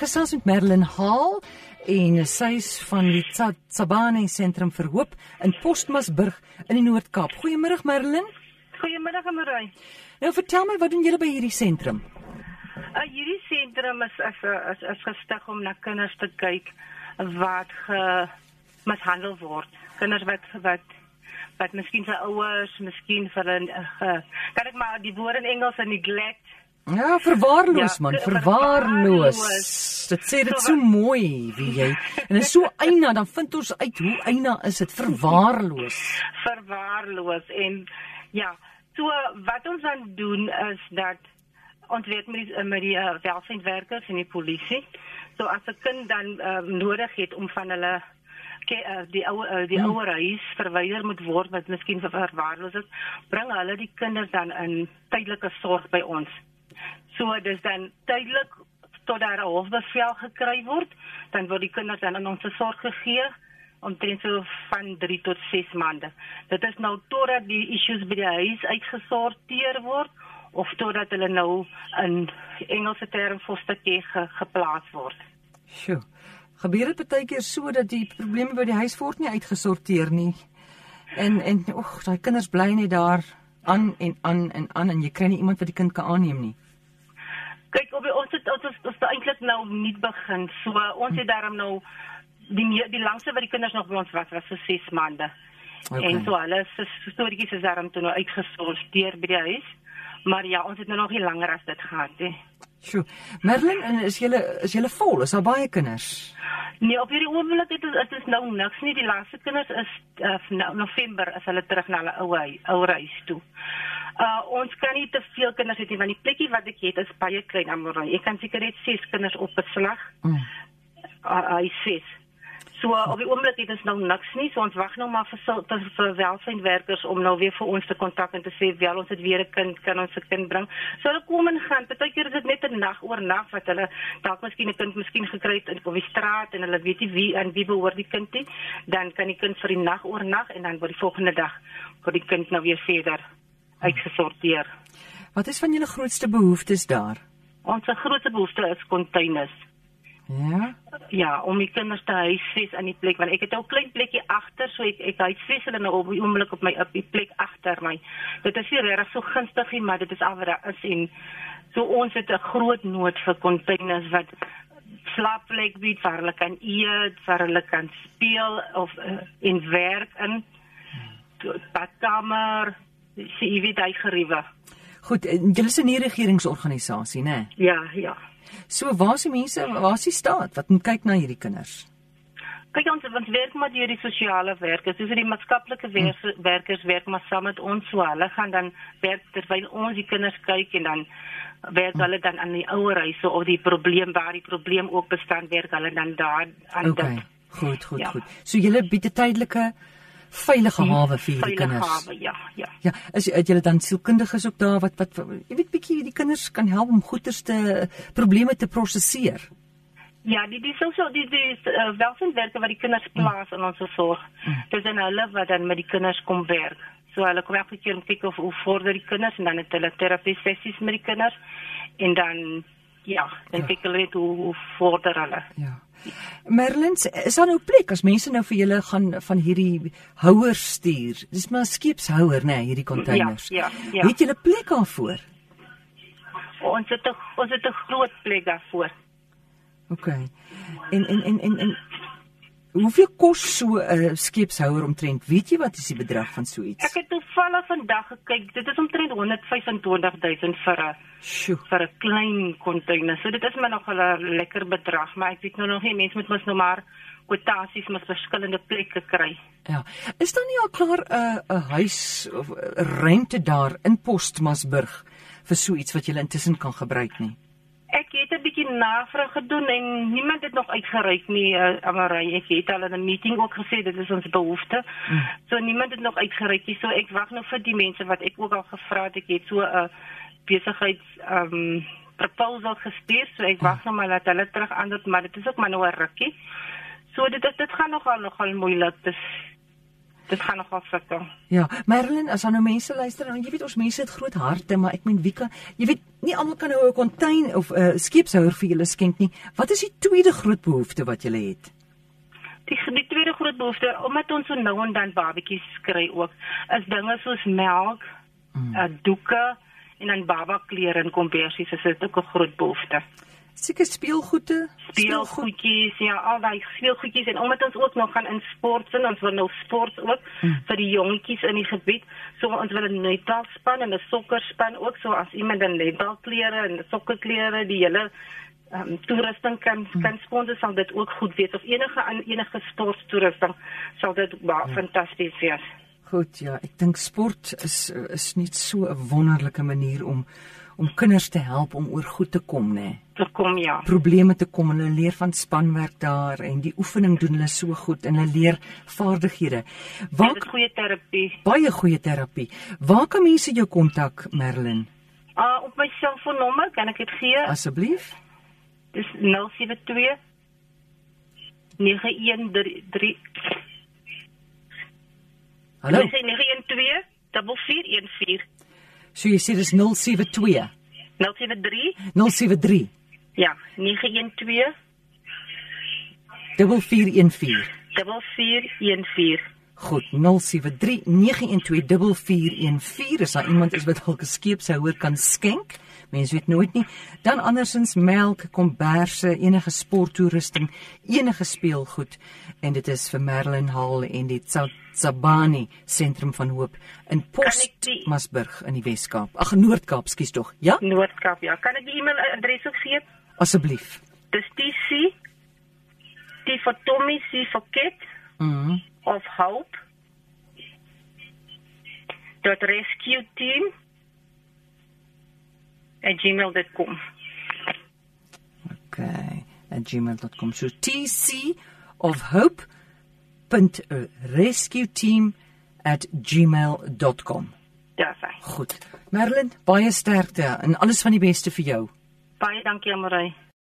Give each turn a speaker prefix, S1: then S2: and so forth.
S1: gesels met Merlin Haal en sy is van die Tsabane Sentrum vir Hoop in Postmasburg in die Noord-Kaap. Goeiemôre Merlin.
S2: Goeiemôre Marie.
S1: Nou vertel my wat doen julle by hierdie sentrum?
S2: Uh, hierdie sentrum is is is, is gestig om na kinders te kyk wat ge mishandel word. Kinders wat wat wat miskien vir ouers, miskien vir 'n uh, kan ek maar die woord in Engels neglect
S1: Ja, verwaarloos ja, man, verwaarloos. Dit sê dit so, mooi wie jy. En is so eina, dan vind ons uit hoe eina is dit verwaarloos.
S2: verwaarloos en ja, so wat ons dan doen is dat ons weet met die met die uh, welsynswerkers en die polisie. So as 'n kind dan uh, nodig het om van hulle ke, uh, die ou uh, die hmm. ouer huis verwyder moet word wat miskien verwaarloos is, bring hulle die kinders dan in tydelike sorg by ons. So dis dan tydelik tot daar 'n hofbevel gekry word, dan word die kinders dan in ons sorg gegee omtrent so van 3 tot 6 maande. Dit is nou totdat die issues by die huis uitgesorteer word of totdat hulle nou in Engelse term foster care ge, geplaas word.
S1: Sjoe. Gebeur dit baie keer so dat die probleme by die huis word nie uitgesorteer nie. En en oeg, daai kinders bly net daar aan en aan en aan en jy kry nie iemand wat die kind kan aanneem nie.
S2: Kyk, op ons het ons is, is eintlik nou nie begin. So ons het daarom nou die die langste wat die kinders nog by ons was was vir 6 maande. Okay. En so alles is storieetjies is daarom toe nou uitgesorteer by die huis. Maar ja, ons het nou nog nie langer as dit gehad nie.
S1: Sjoe. Merlin, en is julle is julle vol? Is daar baie kinders?
S2: Nee, op hierdie oomblik het dit is nou niks nie. Die laaste kinders is uh, November as hulle terug na hulle ou ou huis toe. Uh ons kan nie te veel kinders hê want die plekkie wat ek het is baie klein, Amoroi. Ek kan seker net 6 kinders op beslag. Mm. Uh, hy sê So op die oomblik het ons nou niks nie, so ons wag nou maar vir vir, vir welsynwerkers om nou weer vir ons te kontak en te sê wel ons het weer 'n kind, kan ons 'n kind bring. So hulle kom en gaan. Partykeer is dit net 'n nag oor nag wat hulle dalk miskien 'n kind miskien gekry het op die straat en hulle weet nie wie aan wie behoort die kind nie, dan kan die kind vir die nag oor nag en dan word die volgende dag word die kind nou weer verder uitgesorteer.
S1: Wat is van julle grootste behoeftes daar?
S2: Ons grootste behoefte is containers.
S1: Ja.
S2: Ja, om die kinders te huisves in die plek want ek het ook 'n klein plekkie agter, so ek ek huisves hulle nou op die oomblik op my op die plek agter my. Dit is nie regtig so gunstig nie, maar dit is al wat daar is en so ons het 'n groot nood vir containers wat slaapplek bied waar hulle kan eet, waar hulle kan speel of uh, en werk in badkamer, sy weet hy geriewe.
S1: Goed, julle is 'n nie regeringsorganisasie, né?
S2: Ja, ja.
S1: So waar is die mense, waar is die staat wat moet kyk na hierdie kinders?
S2: Kyk ons ons werk met hierdie sosiale werkers, dis die maatskaplike hm. werkers werk maar saam met ons so hulle gaan dan werk terwyl ons die kinders kyk en dan werk hm. hulle dan aan die ouer huise of die probleem waar die probleem ook bestaan werk hulle dan daar aan
S1: okay. dit. Goed, goed, ja. goed. So julle bied 'n tydelike veilige hawe vir hierdie kinders.
S2: Hawe, ja, ja.
S1: Ja, as jy het julle dan sielkundiges ook daar wat wat jy weet bietjie die kinders kan help om goeters te probleme te prosesseer.
S2: Ja, die dis so die die uh, welsinwerke wat die kinders mm. plaas mm. in ons sorg. Dis en hulle wat dan met die kinders kom werk. So hulle kom elke keer om kyk of hoe vorder die kinders en dan het hulle terapie sessies met die kinders en dan ja, dan ja. kyk hulle net hoe, hoe vorder hulle.
S1: Ja. Merlins, is daar nou plek as mense nou vir julle gaan van hierdie houers stuur? Dis maar skeepshouer nê, nee, hierdie containers.
S2: Ja, ja, ja.
S1: Het julle plek daarvoor?
S2: Ons het 'n ons het 'n groot plek daarvoor.
S1: OK. En en en en en Hoeveel kos so 'n uh, skeepshouer omtrent? Weet jy wat is die bedrag van so iets?
S2: Ek het toevallig vandag gekyk. Dit is omtrent 125000 vir 'n vir 'n klein container. So dit is maar nog 'n lekker bedrag, maar ek weet nou nog nie mense moet mos nou maar kwotasies met verskillende plekke kry.
S1: Ja. Is daar nie al klaar 'n uh, 'n huis of 'n rente daar in Postmasburg vir so iets wat jy intussen kan gebruik nie?
S2: Ek het 'n bietjie navraag gedoen en niemand het nog uitgereik nie, uh, Amarai. Ek het al in 'n meeting ook gesê dit is ons behoefte. Mm. So niemand het nog uitgereik nie. So ek wag nou vir die mense wat ek ook al gevra het. Ek het so 'n uh, besigheids ehm um, proposal gestuur. So ek wag nou maar dat hulle terug antwoord, maar dit is ook maar nou 'n rukkie. So dit dit, dit gaan nogal nogal moeilik. Dis dit gaan nogal sukkel.
S1: Ja, Marilyn, as dan nou mense luister en jy weet ons mense het groot harte, maar ek meen wie kan jy weet nie almal kan nou 'n kontein of 'n uh, skeepshouer vir julle skenk nie. Wat is die tweede groot behoefte wat julle het?
S2: Die, die tweede groot behoefte omdat ons so nou en dan babetjies kry ook, is dinge soos melk, mm. uh, doeke en dan baba klere en kombersies, is dit ook 'n groot behoefte.
S1: Seker speelgoede,
S2: speelgoedjies, ja, al daai speelgoedjies en omdat ons ook nog gaan in sport sien, ons wil nou sport ook hmm. vir die jongetjies in die gebied. So ons wil 'n netbalspan en 'n sokkerspan ook, so as iemand 'n netbalklere en sokkerklere, die hele um, toerusting kan hmm. kan sponsor sal dit ook goed wees of enige aan enige sporttoerusting sal dit baie ja. fantasties wees.
S1: Goed, ja, ek dink sport is is net so 'n wonderlike manier om om kinders te help om oor goed te kom, né?
S2: Te kom ja.
S1: Probleme te kom en hulle leer van spanwerk daar en die oefening doen hulle so goed en hulle leer vaardighede.
S2: Waar is goeie terapie?
S1: Baie goeie terapie. Waar kan mense jou kontak, Merlin?
S2: Uh, op my selfoonnommer, kan ek dit gee?
S1: Asseblief.
S2: Dis 072 913
S1: Hallo.
S2: 912 4414
S1: So jy sê dis 072
S2: 073
S1: 073
S2: Ja, 912
S1: 4414
S2: 4414
S1: Goed, 073 912 4414 is daar iemand is wat dalk 'n skeepshouer kan skenk. Mense weet nooit nie. Dan andersins melk, komberse, enige sporttoerusting, enige speelgoed en dit is vir Merlin Hall en dit sou Sabani sentrum van hoop in Postmasburg in die Wes-Kaap. Ag Noord-Kaap, skus tog. Ja?
S2: Noord-Kaap, ja. Kan ek die e-mailadres ook gee?
S1: Asseblief.
S2: Dis TC T for Tommy, C for Kit.
S1: Mhm. Mm
S2: of hope. Dot rescue team at gmail.com.
S1: Okay, at gmail.com. So TC of hope punt rescue team at gmail.com.
S2: Ja, sy.
S1: Goed. Merlin, baie sterkte en alles van die beste vir jou.
S2: Baie dankie, Amorey.